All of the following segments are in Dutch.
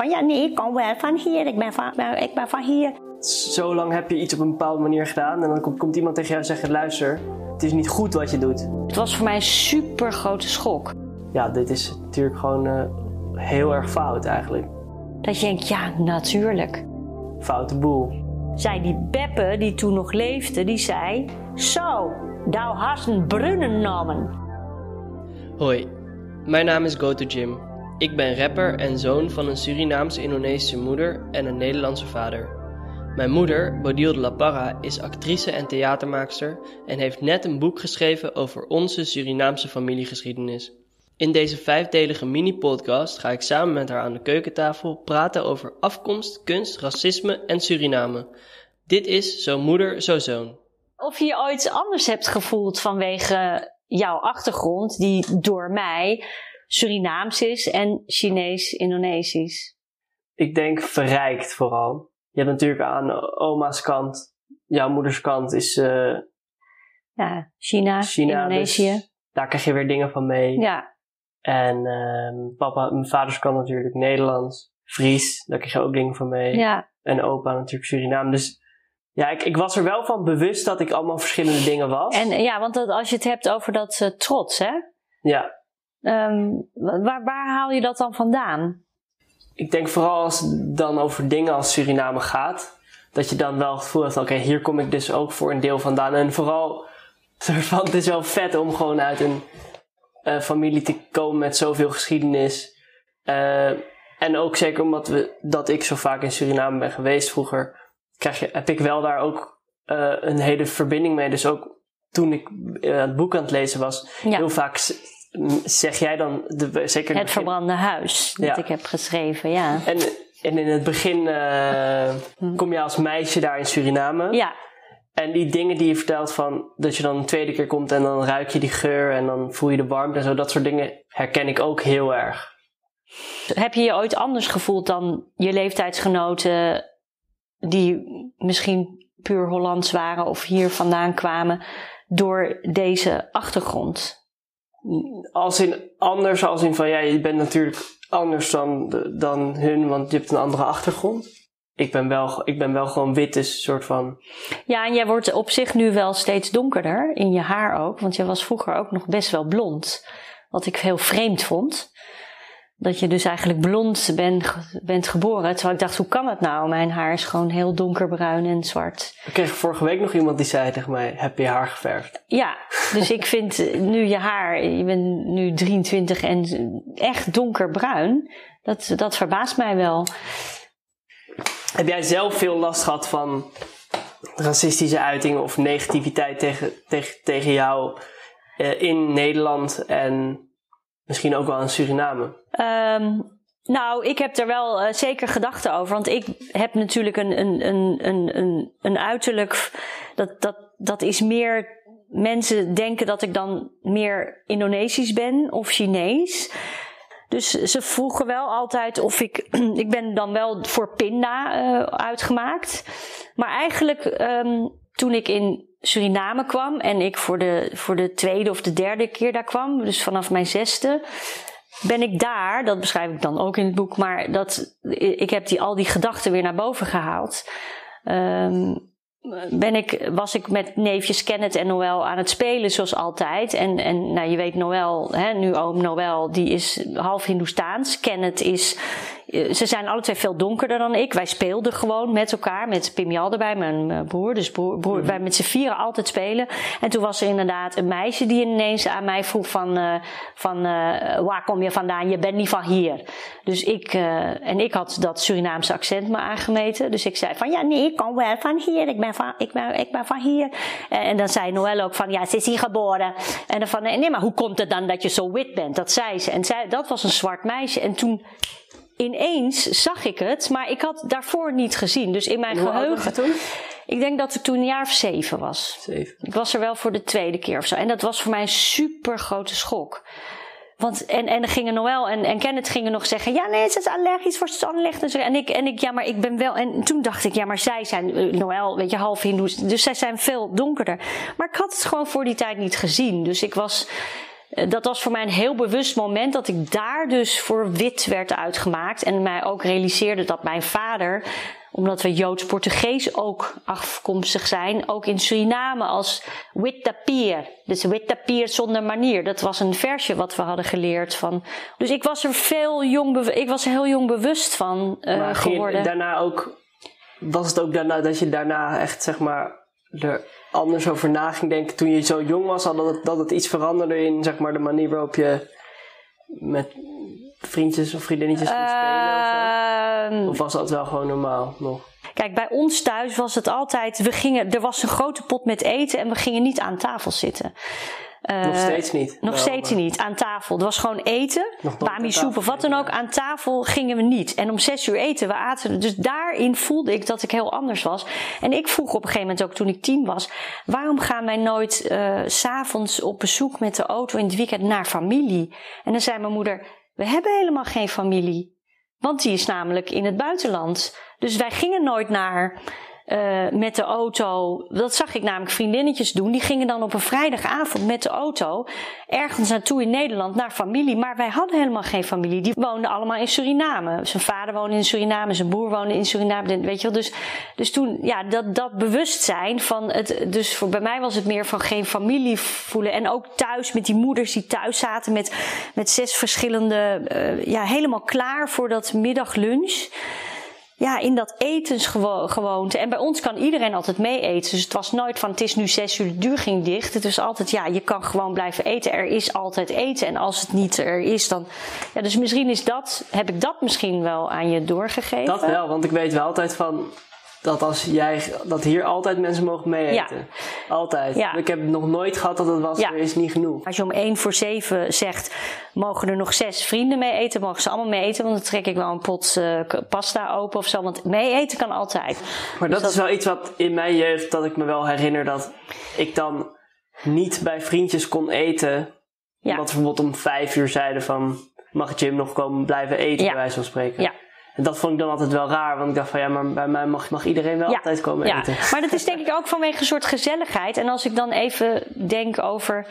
Van ja, nee, ik kom wel van hier. Ik ben van, ik ben van hier. Zo lang heb je iets op een bepaalde manier gedaan en dan komt, komt iemand tegen jou en zegt: luister, het is niet goed wat je doet. Het was voor mij een super grote schok. Ja, dit is natuurlijk gewoon uh, heel erg fout eigenlijk. Dat je denkt, ja, natuurlijk. Foute boel. Zij die Beppe, die toen nog leefde, die zei... Zo, thou hast een brunnen namen. Hoi, mijn naam is Go to Jim. Ik ben rapper en zoon van een Surinaamse-Indonesische moeder en een Nederlandse vader. Mijn moeder, Bodil de La Parra, is actrice en theatermaakster en heeft net een boek geschreven over onze Surinaamse familiegeschiedenis. In deze vijfdelige mini-podcast ga ik samen met haar aan de keukentafel praten over afkomst, kunst, racisme en Suriname. Dit is Zo Moeder, Zo Zoon. Of je ooit anders hebt gevoeld vanwege jouw achtergrond, die door mij Surinaams is en Chinees-Indonesisch? Ik denk verrijkt vooral. Je hebt natuurlijk aan oma's kant, jouw moeders kant is. Uh, ja, China, China dus Indonesië. daar krijg je weer dingen van mee. Ja. En uh, papa, mijn vaders kant natuurlijk Nederlands. Fries, daar krijg je ook dingen van mee. Ja. En opa natuurlijk Suriname. Dus ja, ik, ik was er wel van bewust dat ik allemaal verschillende dingen was. En ja, want dat, als je het hebt over dat uh, trots, hè? Ja. Um, waar, waar haal je dat dan vandaan? Ik denk vooral als het dan over dingen als Suriname gaat, dat je dan wel het gevoel hebt: oké, hier kom ik dus ook voor een deel vandaan. En vooral, soort van, het is wel vet om gewoon uit een uh, familie te komen met zoveel geschiedenis. Uh, en ook zeker omdat we, dat ik zo vaak in Suriname ben geweest vroeger, krijg je, heb ik wel daar ook uh, een hele verbinding mee. Dus ook toen ik het boek aan het lezen was, ja. heel vaak zeg jij dan de, zeker het verbrande huis dat ik heb geschreven, ja. En, en in het begin uh, kom je als meisje daar in Suriname. Ja. En die dingen die je vertelt van dat je dan een tweede keer komt en dan ruik je die geur en dan voel je de warmte en zo, dat soort dingen herken ik ook heel erg. Heb je je ooit anders gevoeld dan je leeftijdsgenoten die misschien puur Hollands waren of hier vandaan kwamen door deze achtergrond? Als in anders, als in van ja, je bent natuurlijk anders dan, dan hun, want je hebt een andere achtergrond. Ik ben wel, ik ben wel gewoon wit, dus soort van. Ja, en jij wordt op zich nu wel steeds donkerder in je haar ook, want je was vroeger ook nog best wel blond. Wat ik heel vreemd vond dat je dus eigenlijk blond ben, bent geboren. Terwijl ik dacht, hoe kan het nou? Mijn haar is gewoon heel donkerbruin en zwart. Ik kreeg vorige week nog iemand die zei tegen mij, heb je haar geverfd? Ja, dus ik vind nu je haar, je bent nu 23 en echt donkerbruin. Dat, dat verbaast mij wel. Heb jij zelf veel last gehad van racistische uitingen of negativiteit tegen, tegen, tegen jou eh, in Nederland en Misschien ook wel in Suriname? Um, nou, ik heb er wel uh, zeker gedachten over. Want ik heb natuurlijk een, een, een, een, een uiterlijk. Dat, dat, dat is meer. Mensen denken dat ik dan meer Indonesisch ben of Chinees. Dus ze vroegen wel altijd of ik. ik ben dan wel voor Pinda uh, uitgemaakt. Maar eigenlijk um, toen ik in Suriname kwam en ik voor de, voor de tweede of de derde keer daar kwam, dus vanaf mijn zesde, ben ik daar, dat beschrijf ik dan ook in het boek, maar dat, ik heb die, al die gedachten weer naar boven gehaald. Um, ben ik, was ik met neefjes Kenneth en Noël aan het spelen zoals altijd. En, en nou, je weet Noël, hè, nu oom Noël, die is half Hindoestaans. Kenneth is ze zijn alle twee veel donkerder dan ik. Wij speelden gewoon met elkaar, met Pim Jal erbij, mijn broer. Dus broer, broer mhm. wij met z'n vieren altijd spelen. En toen was er inderdaad een meisje die ineens aan mij vroeg van, uh, van uh, waar kom je vandaan? Je bent niet van hier. Dus ik, uh, en ik had dat Surinaamse accent me aangemeten. Dus ik zei van, ja nee, ik kom wel van hier. Ik ben van, ik ben, ik ben van hier. En, dan zei Noël ook van, ja, ze is hier geboren. En dan van, nee, maar hoe komt het dan dat je zo wit bent? Dat zei ze. En zij, dat was een zwart meisje. En toen ineens zag ik het, maar ik had daarvoor niet gezien. Dus in mijn Hoe geheugen. toen? Ik denk dat ik toen een jaar of zeven was. Zeven. Ik was er wel voor de tweede keer of zo. En dat was voor mij een super grote schok. Want, en, en dan gingen Noël en, en Kenneth gingen nog zeggen: Ja, nee, het is allergisch voor zonlicht. En ik, en ik, ja, maar ik ben wel. En toen dacht ik: Ja, maar zij zijn, uh, Noël, weet je, half Hindoes. Dus zij zijn veel donkerder. Maar ik had het gewoon voor die tijd niet gezien. Dus ik was eh, dat was voor mij een heel bewust moment dat ik daar dus voor wit werd uitgemaakt. En mij ook realiseerde dat mijn vader, omdat we Joods-Portugees ook afkomstig zijn, ook in Suriname als wit tapier. Dus wit tapier zonder manier. Dat was een versje wat we hadden geleerd van. Dus ik was er veel jong, ik was er heel jong bewust van eh, maar geworden. daarna ook, was het ook daarna dat je daarna echt zeg maar er anders over na ging denken toen je zo jong was, al dat het, dat het iets veranderde in zeg maar de manier waarop je met vriendjes of vriendinnetjes kon spelen of? Ehm, Of was dat wel gewoon normaal nog? Kijk, bij ons thuis was het altijd. We gingen, er was een grote pot met eten en we gingen niet aan tafel zitten. Eh, Nog steeds niet. Nog Wel, steeds maar- niet. Aan tafel. Het was gewoon eten. Bami soep of wat dan ook. Aan tafel gingen we niet. En om zes uur eten we aten. Dus daarin voelde ik dat ik heel anders was. En ik vroeg op een gegeven moment ook toen ik tien was. Waarom gaan wij nooit eh, s s'avonds op bezoek met de auto in het weekend naar familie? En dan zei mijn moeder. We hebben helemaal geen familie. Want die is namelijk in het buitenland. Dus wij gingen nooit naar eh, met de auto. Dat zag ik namelijk vriendinnetjes doen. Die gingen dan op een vrijdagavond met de auto ergens naartoe in Nederland naar familie. Maar wij hadden helemaal geen familie. Die woonden allemaal in Suriname. Zijn vader woonde in Suriname, zijn broer woonde in Suriname. Weet je wel? Dus, dus toen, ja, dat, dat bewustzijn van het. Dus voor, bij mij was het meer van geen familie voelen. En ook thuis met die moeders die thuis zaten met, met zes verschillende. eh, ja, helemaal klaar voor dat middaglunch ja, in dat etensgewoonte. En bij ons kan iedereen altijd mee eten. Dus het was nooit van het is nu zes uur, de deur ging dicht. Het is altijd, ja, je kan gewoon blijven eten. Er is altijd eten. En als het niet er is, dan. Ja, dus misschien is dat, heb ik dat misschien wel aan je doorgegeven. Dat wel, want ik weet wel altijd van dat als jij dat hier altijd mensen mogen mee Ja. eten. Altijd. Ja. Ik heb nog nooit gehad dat het was, Ja. er is niet genoeg. Als je om één voor zeven zegt, mogen er nog zes vrienden mee eten, mogen ze allemaal mee eten. Want dan trek ik wel een pot eh, pasta open of zo. Want mee eten kan altijd. Maar dat, is wel iets wat in mijn jeugd, dat ik me wel herinner dat ik dan niet bij vriendjes kon eten. Ja. Omdat we bijvoorbeeld om vijf uur zeiden van, mag Jim nog komen blijven eten, Ja. bij wijze van spreken. Ja. En dat vond ik dan altijd wel raar, want ik dacht van ja, maar bij mij mag, mag iedereen wel Ja, altijd komen ja. eten. Maar dat is denk ik ook vanwege een soort gezelligheid. En als ik dan even denk over.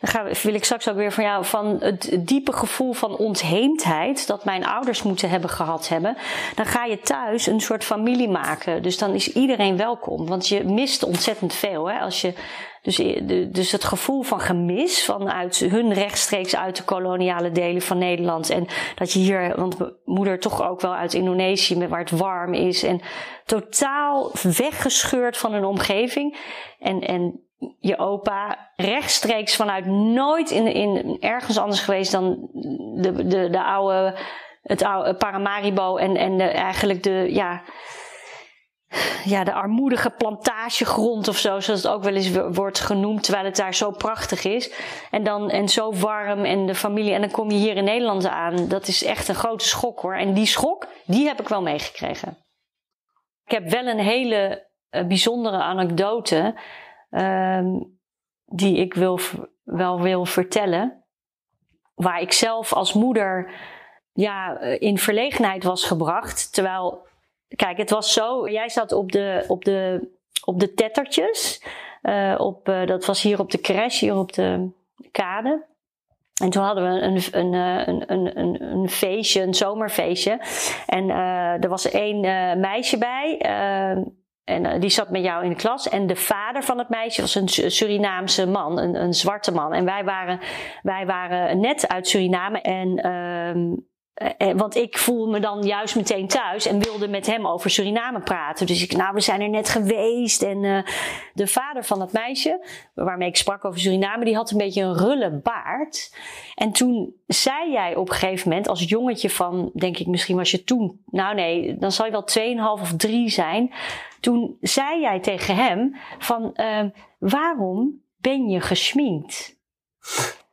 Dan wil ik straks ook weer van jou van het diepe gevoel van ontheemdheid dat mijn ouders moeten hebben gehad hebben. Dan ga je thuis een soort familie maken. Dus dan is iedereen welkom. Want je mist ontzettend veel. Hè? Als je, dus, dus het gevoel van gemis vanuit hun rechtstreeks uit de koloniale delen van Nederland. En dat je hier, want moeder toch ook wel uit Indonesië, waar het warm is. En totaal weggescheurd van hun omgeving. En, en je opa rechtstreeks vanuit nooit in, in ergens anders geweest dan de, de, de oude, het oude Paramaribo en, en de, eigenlijk de, ja, ja, de armoedige plantagegrond of zo, zoals het ook wel eens wo- wordt genoemd, terwijl het daar zo prachtig is. En, dan, en zo warm en de familie. En dan kom je hier in Nederland aan. Dat is echt een grote schok hoor. En die schok, die heb ik wel meegekregen. Ik heb wel een hele eh, bijzondere anekdote ehm, die ik wil, wel wil vertellen. Waar ik zelf als moeder ja, eh, in verlegenheid was gebracht. Terwijl, kijk, het was zo. Jij zat op de, op de, op de tettertjes. eh, op, eh, dat was hier op de crash, hier op de kade. En toen hadden we een, een, een, een, een, feestje, een zomerfeestje. En er was één meisje bij. En eh, die zat met jou in de klas. En de vader van het meisje was een Su- Surinaamse man, een, een zwarte man. En wij waren, wij waren net uit Suriname. En, ehm, eh, eh, want ik voel me dan juist meteen thuis en wilde met hem over Suriname praten. Dus ik, nou, we zijn er net geweest. En eh, de vader van dat meisje, waarmee ik sprak over Suriname, die had een beetje een rulle baard. En toen zei jij op een gegeven moment, als jongetje van, denk ik, misschien was je toen, nou nee, dan zal je wel 2,5 of 3 zijn. Toen zei jij tegen hem van, waarom ben je geschminkt?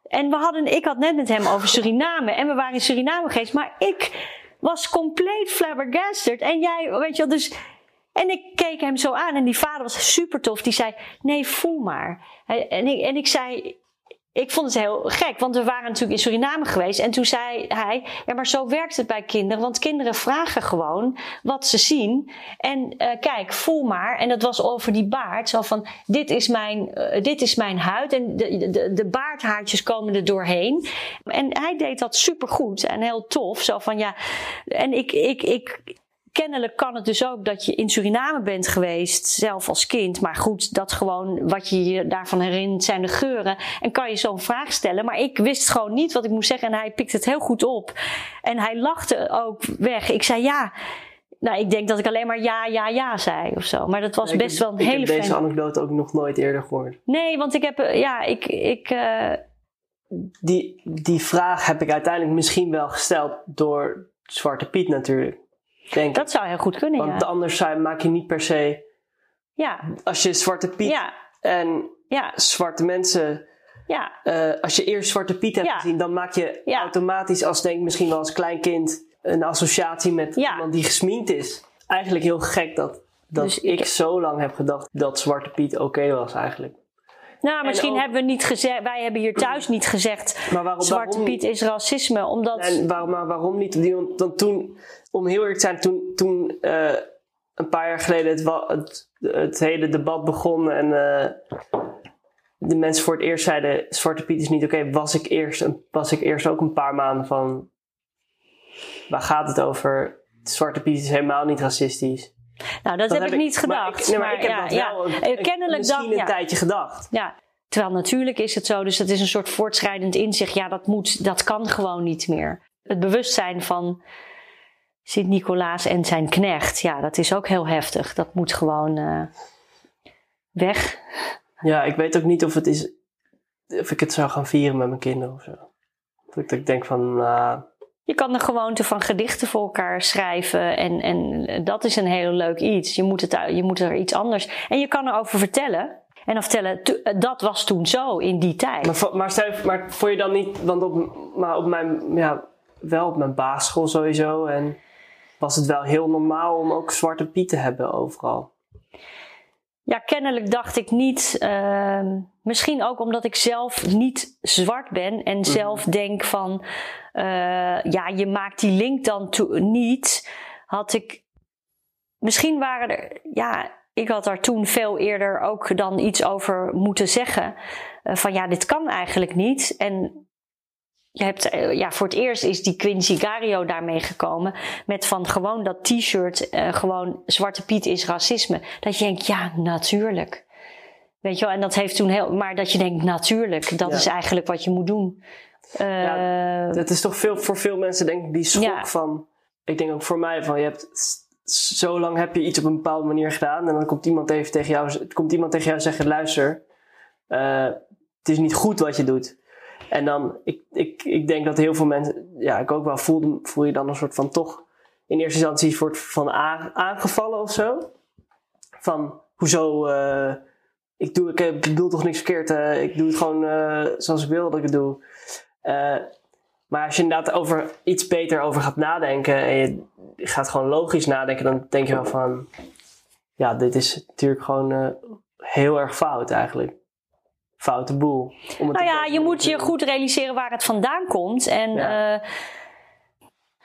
En we hadden, ik had net met hem over Suriname en we waren in Suriname geweest, maar ik was compleet flabbergasted. En jij, weet je wel, dus. En ik keek hem zo aan en die vader was super tof. Die zei: Nee, voel maar. En ik, en ik zei: ik vond het heel gek, want we waren natuurlijk in Suriname geweest. En toen zei hij: Ja, maar zo werkt het bij kinderen. Want kinderen vragen gewoon wat ze zien. En uh, kijk, voel maar. En dat was over die baard. Zo van: Dit is mijn, uh, dit is mijn huid. En de, de, de baardhaartjes komen er doorheen. En hij deed dat supergoed en heel tof. Zo van ja. En ik, ik, ik, kennelijk kan het dus ook dat je in Suriname bent geweest, zelf als kind. Maar goed, dat gewoon wat je je daarvan herinnert zijn de geuren. En kan je zo'n vraag stellen. Maar ik wist gewoon niet wat ik moest zeggen. En hij pikt het heel goed op. En hij lachte ook weg. Ik zei ja. Nou, ik denk dat ik alleen maar ja, ja, ja zei of zo. Maar dat was Ik best heb- wel een ik hele heb deze anekdote ook nog nooit eerder gehoord. Nee, want ik heb, eh, ja, ik, ik, eh, Die, die vraag heb ik uiteindelijk misschien wel gesteld door Zwarte Piet natuurlijk. Denk ik. dat zou heel goed kunnen, Want ja. anders zou- maak je niet per se... Ja, Als je Zwarte Piet ja, en ja, zwarte mensen... ja, eh, als je eerst Zwarte Piet hebt gezien, dan maak je automatisch als denk misschien wel als klein kind een associatie met iemand die gesminkt is. Eigenlijk heel gek dat, dat Dus ik, ik- zo lang heb gedacht dat Zwarte Piet oké was eigenlijk. Nou, misschien ook- hebben we niet gezegd, wij hebben hier thuis niet gezegd, Maar waarom, Zwarte waarom Piet is racisme, omdat... En waarom, maar waarom niet? Want dan toen, om heel eerlijk te zijn, toen, toen eh, een paar jaar geleden het, het, het hele debat begon en eh, de mensen voor het eerst zeiden: Zwarte Piet is niet oké, was, ik eerst een- was ik eerst ook een paar maanden van. Waar gaat het over? Zwarte Piet is helemaal niet racistisch. Nou, dat, heb ik niet maar gedacht. ik, nee, maar ik heb ja, dat wel een, Eh, een- Kennelijk misschien dan, een tijdje gedacht. Ja, terwijl natuurlijk is het zo, dus het is een soort voortschrijdend inzicht. Ja, dat moet, dat kan gewoon niet meer. Het bewustzijn van Sint-Nicolaas en zijn knecht, ja, dat is ook heel heftig. Dat moet gewoon eh, weg. Ja, ik weet ook niet of het is. Of ik het zou gaan vieren met mijn kinderen of zo. Dat ik, dat ik denk van. nou, Je kan de gewoonte van gedichten voor elkaar schrijven en, en dat is een heel leuk iets. Je moet, het, je moet er iets anders. En je kan erover vertellen. En vertellen, "To- dat was toen zo in die tijd. Maar, maar, maar vond je dan niet, want op, maar op mijn, ja, wel op mijn basisschool sowieso. En was het wel heel normaal om ook zwarte piet te hebben overal. Ja, kennelijk dacht ik niet. ehm, misschien ook omdat ik zelf niet zwart ben en zelf denk van. eh, ja, je maakt die link dan niet. Had ik. Misschien waren er. Ja, ik had daar toen veel eerder ook dan iets over moeten zeggen. Eh, van ja, dit kan eigenlijk niet. En. Je hebt, eh, ja, voor het eerst is die Quincy Gario daarmee gekomen. Met van gewoon dat t-shirt, eh, gewoon Zwarte Piet is racisme. Dat je denkt, ja, natuurlijk. Weet je wel, en dat heeft toen heel. Maar dat je denkt, natuurlijk, dat Ja. is eigenlijk wat je moet doen. Ja, Het is toch veel, voor veel mensen denk ik die schok Ja. van... Ik denk ook voor mij van, je hebt... Zo lang heb je iets op een bepaalde manier gedaan. En dan komt iemand even tegen jou, komt iemand tegen jou zeggen... Luister, het is niet goed wat je doet. En dan, ik, ik, ik denk dat heel veel mensen... Ja, ik ook wel voel, voel je dan een soort van toch... In eerste instantie soort van aangevallen of zo. Van, hoezo... eh, ik, doe, ik, bedoel toch niks verkeerd. eh, ik doe het gewoon eh, zoals ik wil dat ik het doe. Maar als je inderdaad over iets beter over gaat nadenken en je gaat gewoon logisch nadenken, dan denk je wel van, ja, dit is natuurlijk gewoon heel erg fout eigenlijk. Foute boel. Om het nou ja, je moet je goed realiseren waar het vandaan komt. En Ja. eh,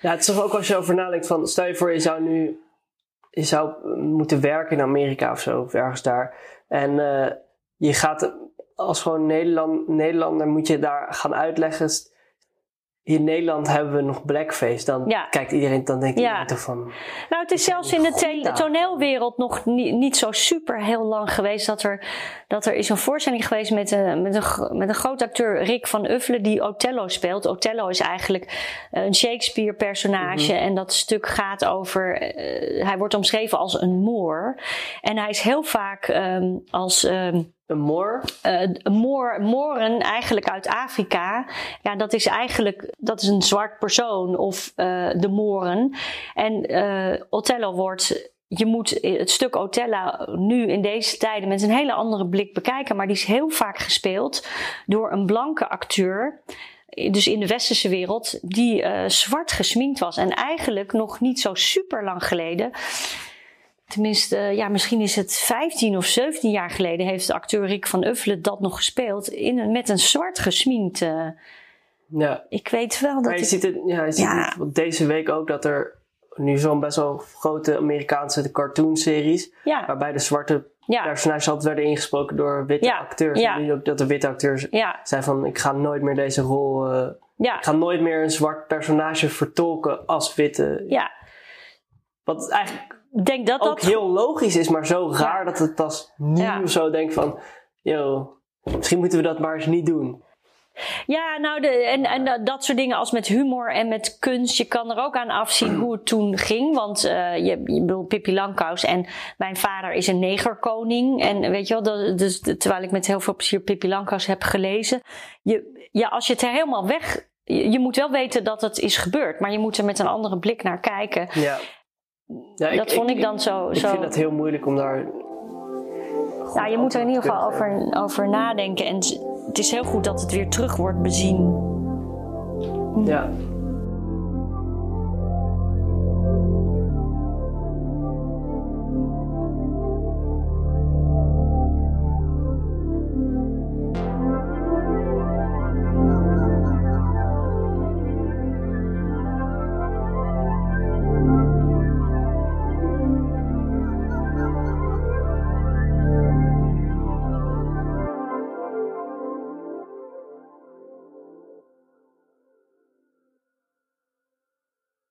Ja, het is toch ook als je over nadenkt van, stel je voor je zou nu, je zou moeten werken in Amerika of zo, of ergens daar. En eh, je gaat als gewoon Nederland, Nederlander moet je daar gaan uitleggen. In Nederland hebben we nog blackface. Dan Ja. kijkt iedereen, dan denkt Ja. iedereen toch van, Nou, het is zelfs in de toneelwereld nog niet, niet zo super heel lang geweest dat er, dat er is een voorstelling geweest met een, met, een, met een groot acteur, Rick van Uffelen, die Othello speelt. Othello is eigenlijk een Shakespeare-personage en dat stuk gaat over, eh, hij wordt omschreven als een moor. En hij is heel vaak ehm, als ehm, een moor? eh, moor, Moren eigenlijk uit Afrika. Ja, dat is eigenlijk dat is een zwart persoon of eh, de Moren. En eh, Othello wordt. Je moet het stuk Othello nu in deze tijden met een hele andere blik bekijken. Maar die is heel vaak gespeeld door een blanke acteur. Dus in de westerse wereld, die zwart gesminkt was. En eigenlijk nog niet zo super lang geleden tenminste, ja, misschien is het 15 of 17 jaar geleden, heeft de acteur Rick van Uffelen dat nog gespeeld. In een, met een zwart gesminkt. eh, Ja. ik weet wel dat. Maar je ik- ziet het, ja, je ziet Ja. het want deze week ook dat er nu zo'n best wel grote Amerikaanse cartoonseries, ja, waarbij de zwarte ja, personages altijd werden ingesproken door witte Ja, acteurs. ja. En nu ook dat de witte acteurs ja, zei van ik ga nooit meer deze rol, eh, ja, ik ga nooit meer een zwart personage vertolken als witte. ja. Wat eigenlijk denk dat ook dat. heel logisch is, maar zo raar dat het pas nu Ja. zo denkt van, yo, misschien moeten we dat maar eens niet doen. Ja, nou, de, en, en dat- dat soort dingen als met humor en met kunst. Je kan er ook aan afzien hoe het toen ging. Want eh, je, je bedoelt Pippi Langkous en mijn vader is een negerkoning. En weet je wel, dat, dus, terwijl ik met heel veel plezier Pippi Langkous heb gelezen. Je, ja, als je het er helemaal weg... Je, je moet wel weten dat het is gebeurd. Maar je moet er met een andere blik naar kijken. Ja. Ja, Dat vond ik dan zo- Ik zo- vind het heel moeilijk om daar. Nou, je moet er in ieder geval over, over nadenken. En het is heel goed dat het weer terug wordt bezien. Ja.